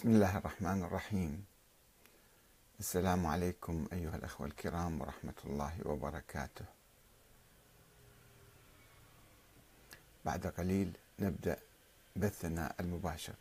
بسم الله الرحمن الرحيم. السلام عليكم أيها الأخوة الكرام ورحمة الله وبركاته. بعد قليل نبدأ بثنا المباشر.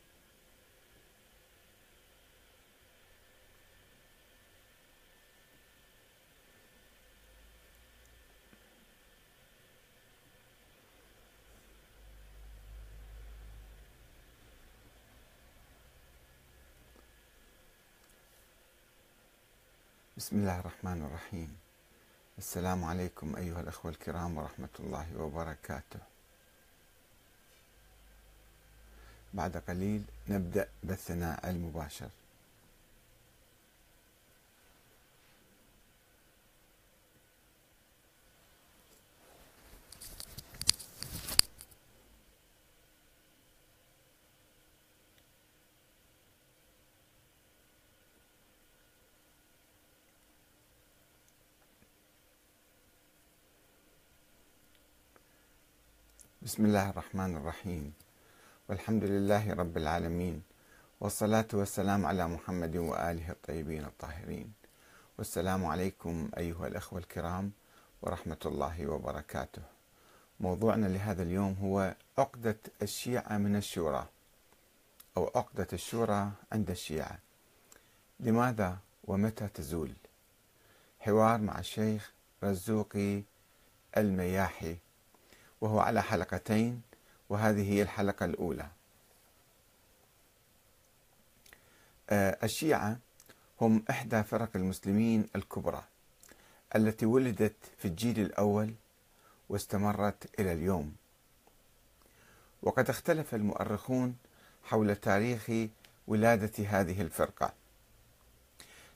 بسم الله الرحمن الرحيم. السلام عليكم أيها الأخوة الكرام ورحمة الله وبركاته. بعد قليل نبدأ بثنا المباشر. بسم الله الرحمن الرحيم. والحمد لله رب العالمين. والصلاة والسلام على محمد وآله الطيبين الطاهرين. والسلام عليكم أيها الأخوة الكرام ورحمة الله وبركاته. موضوعنا لهذا اليوم هو عقدة الشيعة من الشورى أو عقدة الشورى عند الشيعة. لماذا ومتى تزول؟ حوار مع الشيخ رزوقي المياحي وهو على حلقتين وهذه هي الحلقة الأولى. الشيعة هم إحدى فرق المسلمين الكبرى التي ولدت في الجيل الأول واستمرت إلى اليوم. وقد اختلف المؤرخون حول تاريخ ولادة هذه الفرقة.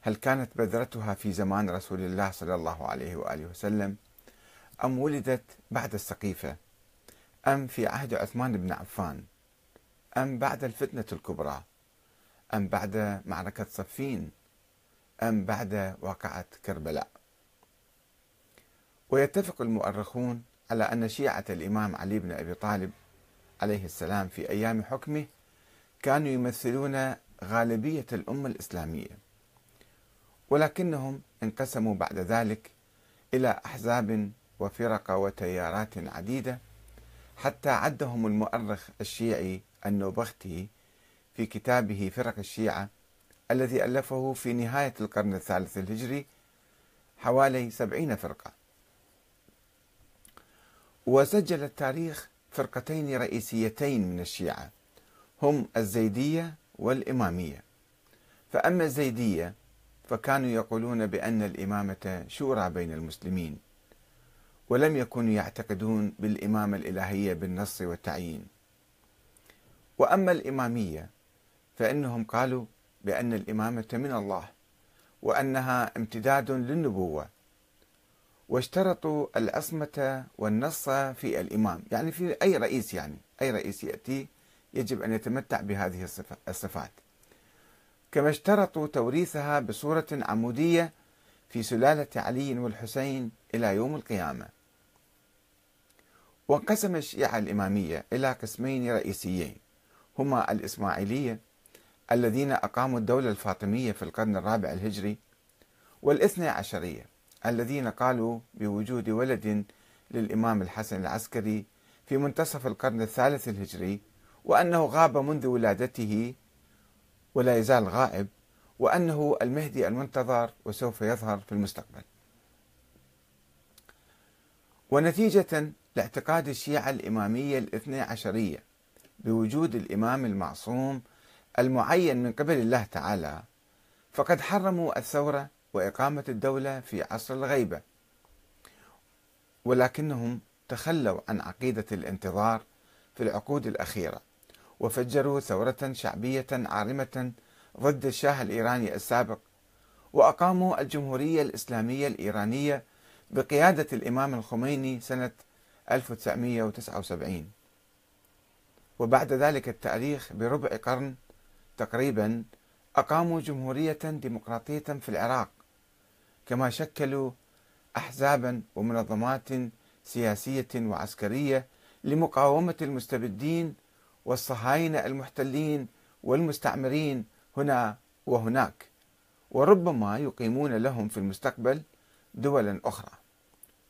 هل كانت بذرتها في زمان رسول الله صلى الله عليه وآله وسلم؟ أم ولدت بعد السقيفة؟ أم في عهد عثمان بن عفان؟ أم بعد الفتنة الكبرى؟ أم بعد معركة صفين؟ أم بعد واقعة كربلاء؟ ويتفق المؤرخون على أن شيعة الإمام علي بن أبي طالب عليه السلام في أيام حكمه كانوا يمثلون غالبية الأمة الإسلامية ولكنهم انقسموا بعد ذلك إلى أحزاب وفرق وتيارات عديدة حتى عدهم المؤرخ الشيعي النوبختي في كتابه فرق الشيعة الذي ألفه في نهاية القرن الثالث الهجري حوالي سبعين فرقة. وسجل التاريخ فرقتين رئيسيتين من الشيعة هم الزيدية والإمامية. فأما الزيدية فكانوا يقولون بأن الإمامة شورى بين المسلمين. ولم يكونوا يعتقدون بالإمامة الإلهية بالنص والتعيين. وأما الإمامية فإنهم قالوا بأن الإمامة من الله وأنها امتداد للنبوة واشترطوا العصمة والنص في الإمام. يعني في أي رئيس يعني أي رئيس يأتي يجب أن يتمتع بهذه الصفات. كما اشترطوا توريثها بصورة عمودية في سلالة علي والحسين إلى يوم القيامة. وانقسم الشيعة الإمامية إلى قسمين رئيسيين. هما الإسماعيلية الذين أقاموا الدولة الفاطمية في القرن الرابع الهجري والاثنى عشرية الذين قالوا بوجود ولد للإمام الحسن العسكري في منتصف القرن الثالث الهجري وأنه غاب منذ ولادته ولا يزال غائب وأنه المهدي المنتظر وسوف يظهر في المستقبل. ونتيجة لاعتقاد الشيعة الإمامية الاثنى عشرية بوجود الإمام المعصوم المعين من قبل الله تعالى فقد حرموا الثورة وإقامة الدولة في عصر الغيبة. ولكنهم تخلوا عن عقيدة الانتظار في العقود الأخيرة وفجروا ثورة شعبية عارمة ضد الشاه الإيراني السابق وأقاموا الجمهورية الإسلامية الإيرانية بقيادة الإمام الخميني سنة 1979 وبعد ذلك التاريخ بربع قرن تقريبا أقاموا جمهورية ديمقراطية في العراق كما شكلوا أحزابا ومنظمات سياسية وعسكرية لمقاومة المستبدين والصهاينة المحتلين والمستعمرين هنا وهناك وربما يقيمون لهم في المستقبل دولا أخرى.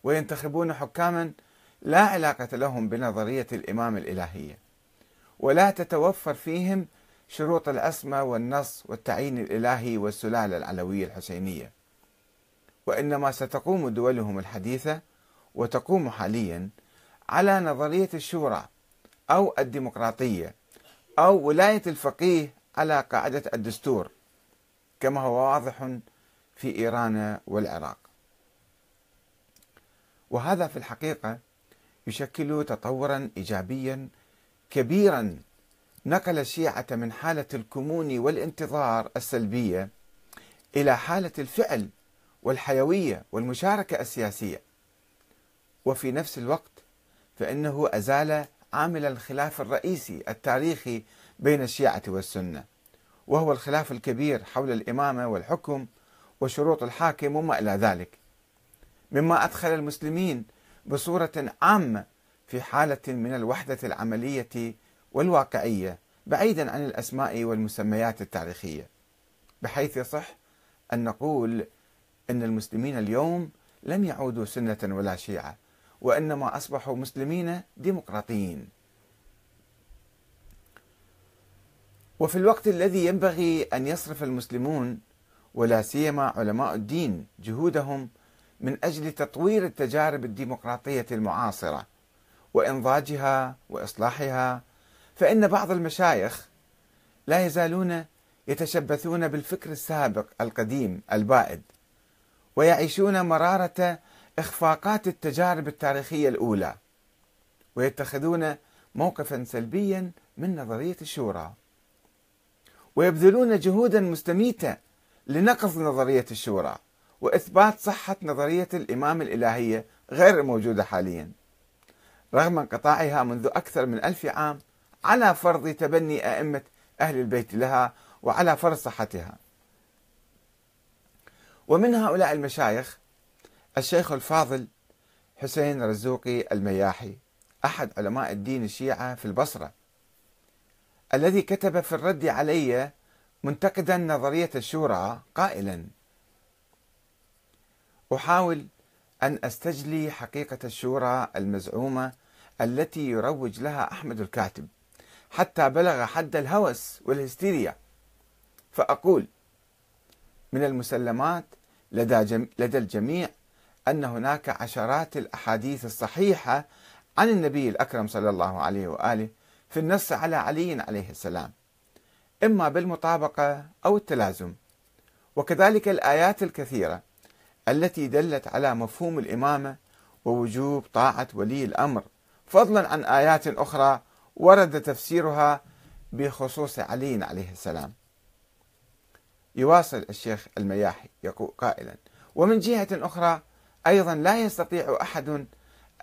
وينتخبون حكاما لا علاقة لهم بنظرية الإمام الإلهية ولا تتوفر فيهم شروط العصمة والنص والتعيين الإلهي والسلالة العلوية الحسينية. وإنما ستقوم دولهم الحديثة وتقوم حاليا على نظرية الشورى أو الديمقراطية أو ولاية الفقيه على قاعدة الدستور كما هو واضح في إيران والعراق. وهذا في الحقيقة يشكل تطورا إيجابيا كبيرا. نقل الشيعة من حالة الكمون والانتظار السلبية إلى حالة الفعل والحيوية والمشاركة السياسية. وفي نفس الوقت فإنه أزال عامل الخلاف الرئيسي التاريخي بين الشيعة والسنة وهو الخلاف الكبير حول الإمامة والحكم وشروط الحاكم وما إلى ذلك. مما أدخل المسلمين بصورة عامة في حالة من الوحدة العملية والواقعية بعيدا عن الأسماء والمسميات التاريخية. بحيث يصح أن نقول أن المسلمين اليوم لم يعودوا سنة ولا شيعة وإنما أصبحوا مسلمين ديمقراطيين. وفي الوقت الذي ينبغي أن يصرف المسلمون ولا سيما علماء الدين جهودهم من أجل تطوير التجارب الديمقراطية المعاصرة وإنضاجها وإصلاحها فإن بعض المشايخ لا يزالون يتشبثون بالفكر السابق القديم البائد ويعيشون مرارة إخفاقات التجارب التاريخية الأولى ويتخذون موقفا سلبيا من نظرية الشورى ويبذلون جهودا مستميتة لنقض نظرية الشورى. وإثبات صحة نظرية الإمام الإلهية غير موجودة حاليا رغم انقطاعها منذ أكثر من ألف عام على فرض تبني أئمة أهل البيت لها وعلى فرض صحتها. ومن هؤلاء المشايخ الشيخ الفاضل حسين رزوقي المياحي أحد علماء الدين الشيعة في البصرة الذي كتب في الرد علي منتقدا نظرية الشورى قائلا أحاول أن أستجلي حقيقة الشورى المزعومة التي يروج لها أحمد الكاتب حتى بلغ حد الهوس والهستيريا. فأقول من المسلمات لدى, جم... لدى الجميع أن هناك عشرات الأحاديث الصحيحة عن النبي الأكرم صلى الله عليه وآله في النص على علي عليه السلام إما بالمطابقة أو التلازم. وكذلك الآيات الكثيرة التي دلت على مفهوم الإمامة ووجوب طاعة ولي الأمر. فضلا عن آيات أخرى ورد تفسيرها بخصوص علي عليه السلام. يواصل الشيخ المياحي يقول قائلا ومن جهة أخرى أيضا لا يستطيع أحد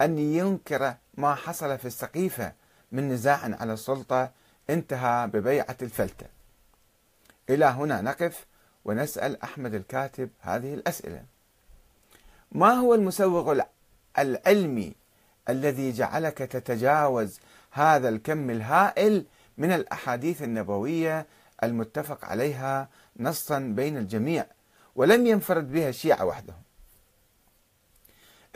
أن ينكر ما حصل في السقيفة من نزاع على السلطة انتهى ببيعة الفلتة. إلى هنا نقف ونسأل أحمد الكاتب هذه الأسئلة. ما هو المسوغ العلمي الذي جعلك تتجاوز هذا الكم الهائل من الأحاديث النبوية المتفق عليها نصا بين الجميع ولم ينفرد بها الشيعة وحدهم؟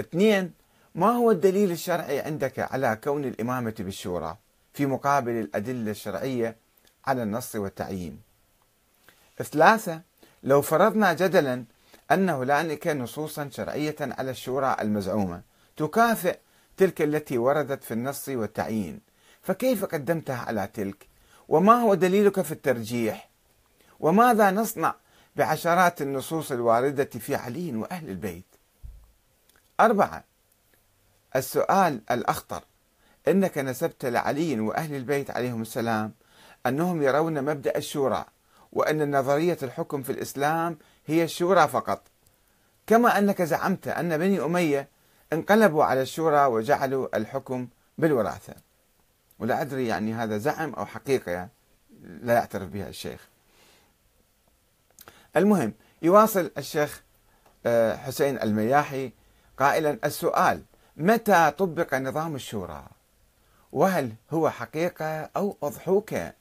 اثنين ما هو الدليل الشرعي عندك على كون الإمامة بالشورى في مقابل الأدلة الشرعية على النص والتعيين؟ ثلاثة لو فرضنا جدلا أن هنالك نصوصا شرعية على الشورى المزعومة تكافئ تلك التي وردت في النص والتعيين. فكيف قدمتها على تلك؟ وما هو دليلك في الترجيح؟ وماذا نصنع بعشرات النصوص الواردة في علي وأهل البيت؟ أربعة السؤال الأخطر إنك نسبت لعلي وأهل البيت عليهم السلام أنهم يرون مبدأ الشورى وأن نظرية الحكم في الإسلام هي الشورى فقط. كما أنك زعمت أن بني أمية انقلبوا على الشورى وجعلوا الحكم بالوراثة. ولا أدري يعني هذا زعم أو حقيقة لا يعترف بها الشيخ. المهم يواصل الشيخ آه، حسين المياحي قائلا السؤال متى طبق نظام الشورى؟ وهل هو حقيقة أو أضحوكة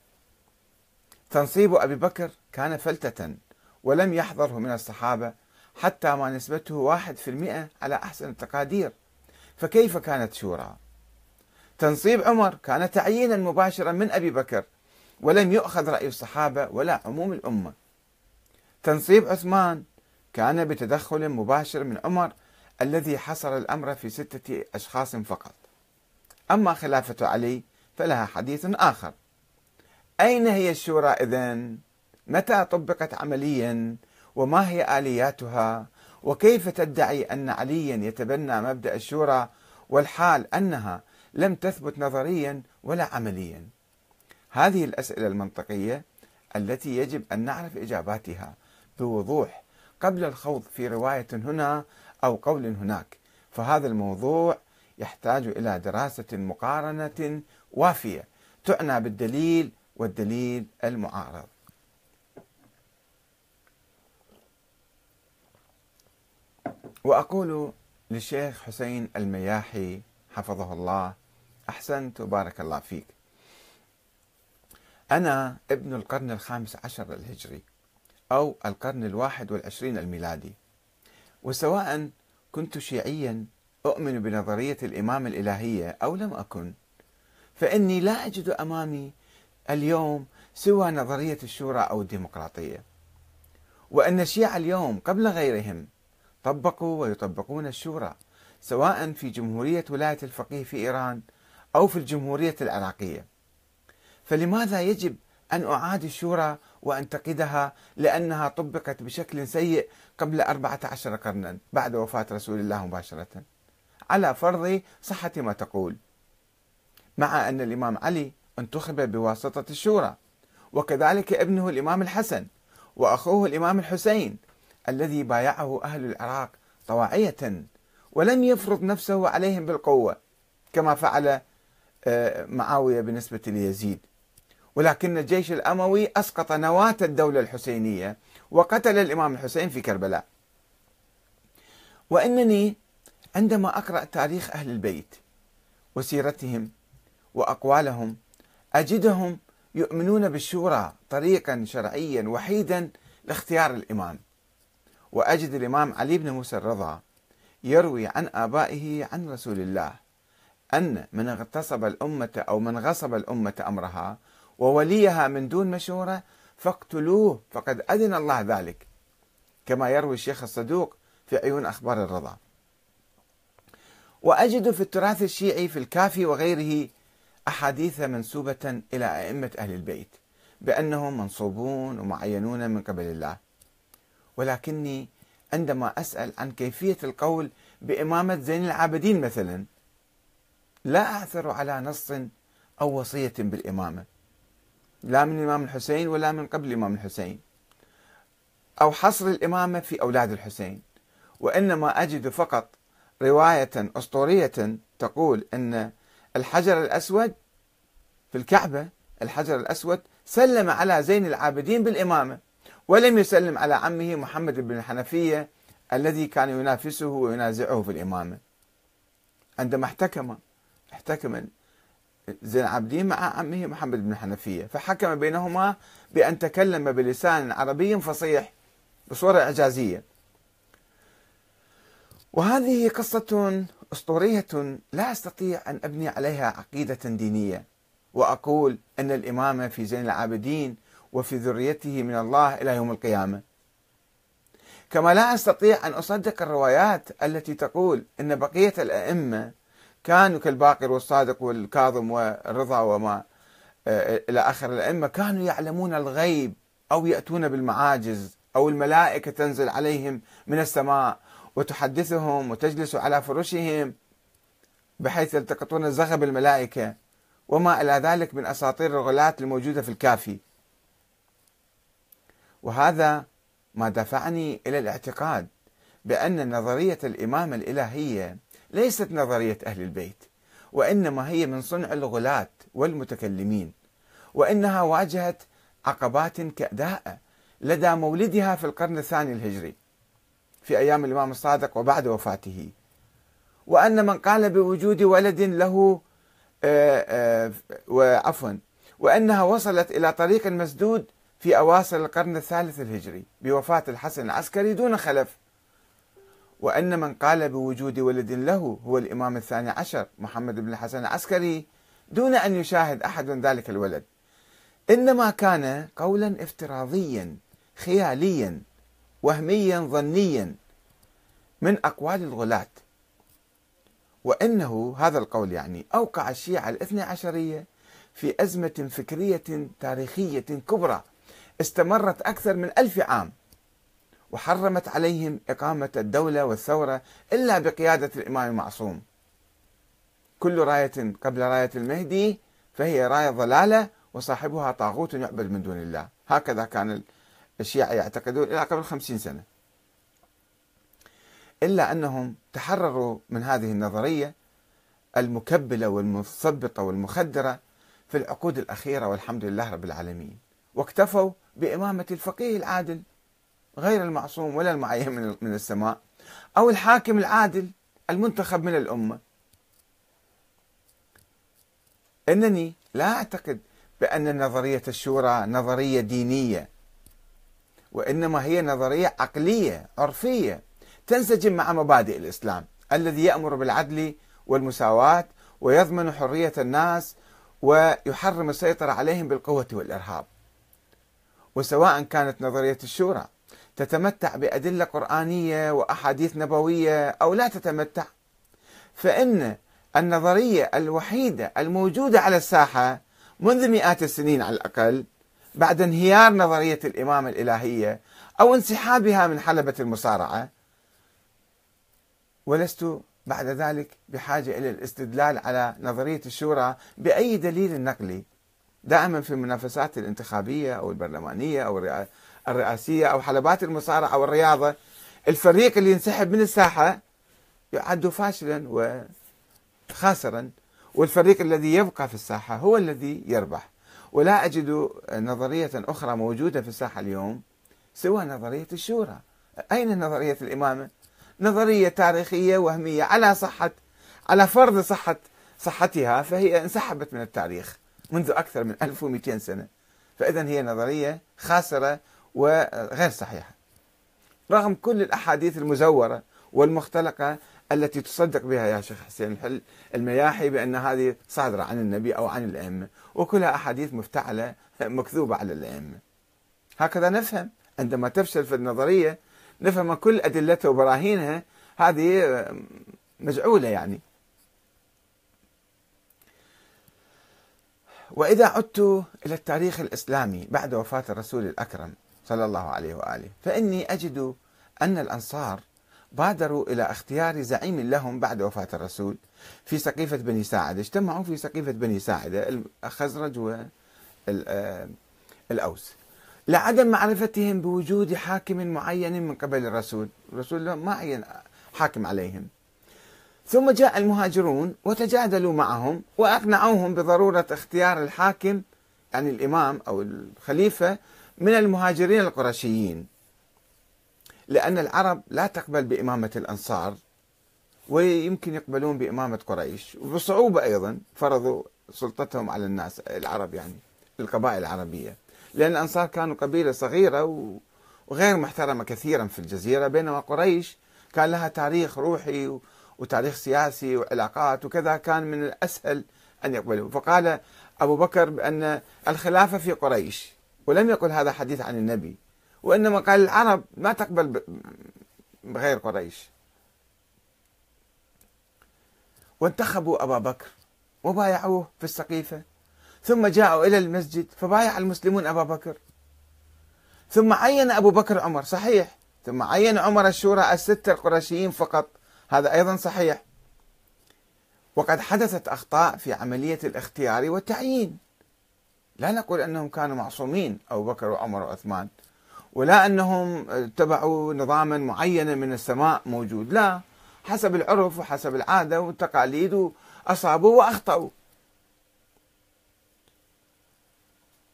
تنصيب أبي بكر كان فلتة. ولم يحضره من الصحابة حتى ما نسبته واحد في المئة على أحسن التقادير. فكيف كانت شورى؟ تنصيب عمر كان تعيينا مباشرا من أبي بكر ولم يؤخذ رأي الصحابة ولا عموم الأمة. تنصيب عثمان كان بتدخل مباشر من عمر الذي حصر الأمر في ستة أشخاص فقط. أما خلافة علي فلها حديث آخر. أين هي الشورى إذن؟ متى طبقت عمليا؟ وما هي آلياتها؟ وكيف تدعي أن عليا يتبنى مبدأ الشورى والحال أنها لم تثبت نظريا ولا عمليا هذه الأسئلة المنطقية التي يجب أن نعرف إجاباتها بوضوح قبل الخوض في رواية هنا أو قول هناك فهذا الموضوع يحتاج إلى دراسة مقارنة وافية تعنى بالدليل والدليل المعارض وأقول للشيخ حسين المياحي حفظه الله أحسنت وبارك الله فيك. أنا ابن القرن الخامس عشر الهجري أو القرن الواحد والعشرين الميلادي. وسواء كنت شيعيا أؤمن بنظرية الإمام الإلهية أو لم أكن فإني لا أجد أمامي اليوم سوى نظرية الشورى أو الديمقراطية. وأن الشيعة اليوم قبل غيرهم طبقوا ويطبقون الشورى سواء في جمهورية ولاية الفقيه في إيران أو في الجمهورية العراقية. فلماذا يجب أن أعاد الشورى وأنتقدها لأنها طبقت بشكل سيء قبل أربعة عشر قرنا بعد وفاة رسول الله مباشرة؟ على فرض صحة ما تقول. مع أن الإمام علي انتخب بواسطة الشورى وكذلك ابنه الإمام الحسن وأخوه الإمام الحسين الذي بايعه أهل العراق طواعية ولم يفرض نفسه عليهم بالقوة كما فعل آه، معاوية بالنسبة ليزيد. ولكن الجيش الأموي أسقط نواة الدولة الحسينية وقتل الإمام الحسين في كربلاء. وإنني عندما أقرأ تاريخ أهل البيت وسيرتهم وأقوالهم أجدهم يؤمنون بالشورى طريقا شرعيا وحيدا لاختيار الإمام. وأجد الإمام علي بن موسى الرضا يروي عن آبائه عن رسول الله أن من اغتصب الأمة أو من غصب الأمة أمرها ووليها من دون مشورة فاقتلوه فقد أذن الله ذلك كما يروي الشيخ الصدوق في عيون أخبار الرضا. وأجد في التراث الشيعي في الكافي وغيره أحاديث منسوبة إلى أئمة أهل البيت بأنهم منصوبون ومعينون من قبل الله. ولكني عندما أسأل عن كيفية القول بإمامة زين العابدين مثلا لا أعثر على نص أو وصية بالإمامة. لا من الإمام الحسين ولا من قبل الإمام الحسين. أو حصر الإمامة في أولاد الحسين. وإنما أجد فقط رواية أسطورية تقول أن الحجر الأسود في الكعبة الحجر الأسود سلم على زين العابدين بالإمامة. ولم يسلم على عمه محمد بن الحنفية الذي كان ينافسه وينازعه في الإمامة. عندما احتكم احتكم زين العابدين مع عمه محمد بن الحنفية فحكم بينهما بأن تكلم بلسان عربي فصيح بصورة إعجازية. وهذه قصة أسطورية لا أستطيع أن أبني عليها عقيدة دينية وأقول أن الإمامة في زين العابدين وفي ذريته من الله إلى يوم القيامة. كما لا أستطيع أن أصدق الروايات التي تقول أن بقية الأئمة كانوا كالباقر والصادق والكاظم والرضا وما آه، إلى آخر الأئمة كانوا يعلمون الغيب أو يأتون بالمعاجز أو الملائكة تنزل عليهم من السماء وتحدثهم وتجلس على فرشهم بحيث يلتقطون زغب الملائكة وما إلى ذلك من أساطير الغلاة الموجودة في الكافي. وهذا ما دفعني إلى الاعتقاد بأن نظرية الإمامة الإلهية ليست نظرية أهل البيت وإنما هي من صنع الغلاة والمتكلمين وإنها واجهت عقبات كأداء لدى مولدها في القرن الثاني الهجري في أيام الإمام الصادق وبعد وفاته. وأن من قال بوجود ولد له آه، آه، وعفوا وأنها وصلت إلى طريق مسدود في أواصر القرن الثالث الهجري بوفاة الحسن العسكري دون خلف. وأن من قال بوجود ولد له هو الإمام الثاني عشر محمد بن الحسن العسكري دون أن يشاهد أحد ذلك الولد. إنما كان قولا افتراضيا خياليا وهميا ظنيا من أقوال الغلاة. وأنه هذا القول يعني أوقع الشيعة الاثنى عشرية في أزمة فكرية تاريخية كبرى. استمرت أكثر من ألف عام وحرمت عليهم إقامة الدولة والثورة إلا بقيادة الإمام المعصوم. كل راية قبل راية المهدي فهي راية ضلالة وصاحبها طاغوت يعبد من دون الله. هكذا كان الشيعة يعتقدون إلى قبل خمسين سنة. إلا أنهم تحرروا من هذه النظرية المكبلة والمثبطة والمخدرة في العقود الأخيرة والحمد لله رب العالمين. واكتفوا بإمامة الفقيه العادل غير المعصوم ولا المعين من السماء أو الحاكم العادل المنتخب من الأمة. إنني لا أعتقد بأن نظرية الشورى نظرية دينية وإنما هي نظرية عقلية عرفية تنسجم مع مبادئ الإسلام الذي يأمر بالعدل والمساواة ويضمن حرية الناس ويحرم السيطرة عليهم بالقوة والإرهاب. وسواء كانت نظرية الشورى تتمتع بأدلة قرآنية وأحاديث نبوية أو لا تتمتع. فإن النظرية الوحيدة الموجودة على الساحة منذ مئات السنين على الأقل بعد انهيار نظرية الإمامة الإلهية أو انسحابها من حلبة المصارعة ولست بعد ذلك بحاجة إلى الاستدلال على نظرية الشورى بأي دليل نقلي. دائما في المنافسات الانتخابية أو البرلمانية أو الرئاسية أو حلبات المصارعة أو الرياضة. الفريق اللي ينسحب من الساحة يعد فاشلا وخاسرا والفريق الذي يبقى في الساحة هو الذي يربح. ولا أجد نظرية أخرى موجودة في الساحة اليوم سوى نظرية الشورى. أين نظرية الإمامة؟ نظرية تاريخية وهمية على صحة على فرض صحة صحتها فهي انسحبت من التاريخ. منذ أكثر من 1200 سنة. فإذا هي نظرية خاسرة وغير صحيحة. رغم كل الأحاديث المزورة والمختلقة التي تصدق بها يا شيخ حسين المياحي بأن هذه صادرة عن النبي أو عن الأئمة وكلها أحاديث مفتعلة مكذوبة على الأئمة. هكذا نفهم. عندما تفشل في النظرية نفهم كل أدلتها وبراهينها هذه مجعولة يعني. وإذا عدت إلى التاريخ الإسلامي بعد وفاة الرسول الأكرم صلى الله عليه وآله فإني أجد أن الأنصار بادروا إلى اختيار زعيم لهم بعد وفاة الرسول في سقيفة بني ساعدة اجتمعوا في سقيفة بني ساعدة الخزرج والأوس لعدم معرفتهم بوجود حاكم معين من قبل الرسول الرسول ما عين حاكم عليهم. ثم جاء المهاجرون وتجادلوا معهم وأقنعوهم بضرورة اختيار الحاكم يعني الإمام أو الخليفة من المهاجرين القرشيين لأن العرب لا تقبل بإمامة الأنصار ويمكن يقبلون بإمامة قريش. وبصعوبة أيضا فرضوا سلطتهم على الناس العرب يعني القبائل العربية. لأن الأنصار كانوا قبيلة صغيرة وغير محترمة كثيرا في الجزيرة بينما قريش كان لها تاريخ روحي وتاريخ سياسي وعلاقات وكذا كان من الأسهل أن يقبلوا فقال أبو بكر بأن الخلافة في قريش ولم يقل هذا حديث عن النبي وإنما قال العرب ما تقبل بغير قريش. وانتخبوا أبا بكر وبايعوه في السقيفة ثم جاءوا إلى المسجد فبايع المسلمون أبا بكر. ثم عين أبو بكر عمر صحيح ثم عين عمر الشورى الستة القرشيين فقط. هذا أيضا صحيح. وقد حدثت أخطاء في عملية الاختيار والتعيين. لا نقول أنهم كانوا معصومين أبو بكر وعمر وعثمان ولا أنهم اتبعوا نظاما معينا من السماء موجود. لا حسب العرف وحسب العادة والتقاليد أصابوا وأخطأوا.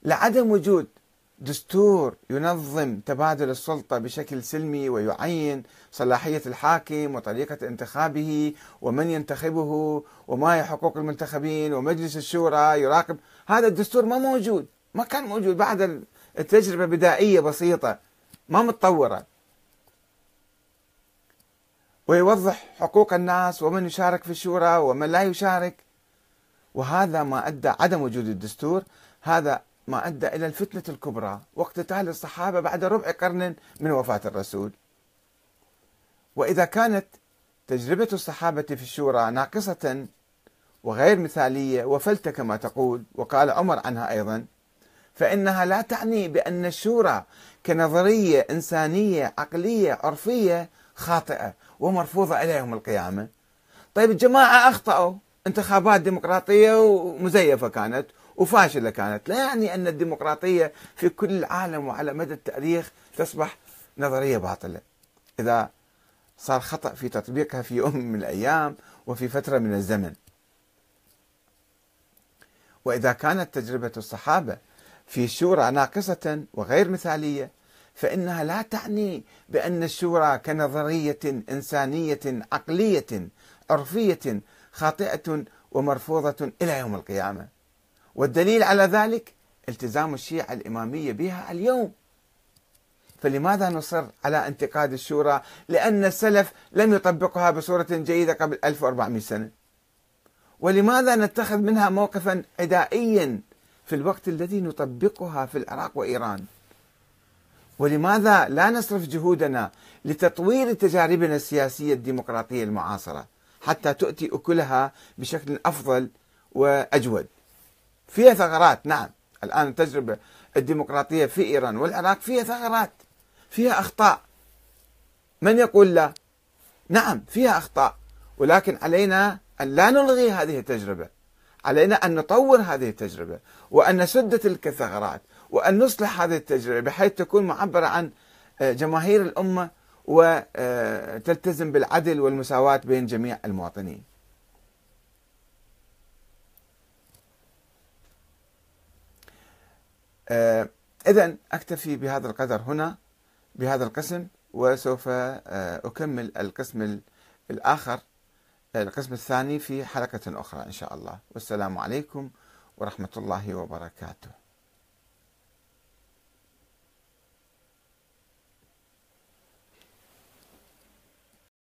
لعدم وجود دستور ينظم تبادل السلطة بشكل سلمي ويعين صلاحية الحاكم وطريقة انتخابه ومن ينتخبه وما هي حقوق المنتخبين ومجلس الشورى يراقب. هذا الدستور ما موجود ما كان موجود بعد التجربة بدائية بسيطة ما متطورة. ويوضح حقوق الناس ومن يشارك في الشورى ومن لا يشارك. وهذا ما أدى عدم وجود الدستور هذا ما أدى إلى الفتنة الكبرى واقتتال الصحابة بعد ربع قرن من وفاة الرسول. وإذا كانت تجربة الصحابة في الشورى ناقصة وغير مثالية وفلتة كما تقول وقال عمر عنها أيضا فإنها لا تعني بأن الشورى كنظرية إنسانية عقلية عرفية خاطئة ومرفوضة إلى يوم القيامة. طيب الجماعة أخطأوا انتخابات ديمقراطية ومزيفة كانت وفاشلة كانت. لا يعني أن الديمقراطية في كل العالم وعلى مدى التاريخ تصبح نظرية باطلة. إذا صار خطأ في تطبيقها في يوم من الأيام وفي فترة من الزمن. وإذا كانت تجربة الصحابة في الشورى ناقصة وغير مثالية فإنها لا تعني بأن الشورى كنظرية إنسانية عقلية عرفية خاطئة ومرفوضة إلى يوم القيامة. والدليل على ذلك التزام الشيعة الإمامية بها اليوم. فلماذا نصر على انتقاد الشورى لأن السلف لم يطبقها بصورة جيدة قبل 1400 سنة؟ ولماذا نتخذ منها موقفا عدائيا في الوقت الذي نطبقها في العراق وإيران؟ ولماذا لا نصرف جهودنا لتطوير تجاربنا السياسية الديمقراطية المعاصرة حتى تؤتي أكلها بشكل أفضل وأجود؟ فيها ثغرات نعم. الآن التجربة الديمقراطية في إيران والعراق فيها ثغرات فيها أخطاء. من يقول لا؟ نعم فيها أخطاء. ولكن علينا أن لا نلغي هذه التجربة. علينا أن نطور هذه التجربة وأن نسد تلك الثغرات وأن نصلح هذه التجربة بحيث تكون معبرة عن آه، جماهير الأمة وتلتزم بالعدل والمساواة بين جميع المواطنين. إذا أكتفي بهذا القدر هنا بهذا القسم وسوف آه، أكمل القسم الآخر القسم الثاني في حلقة أخرى إن شاء الله. والسلام عليكم ورحمة الله وبركاته.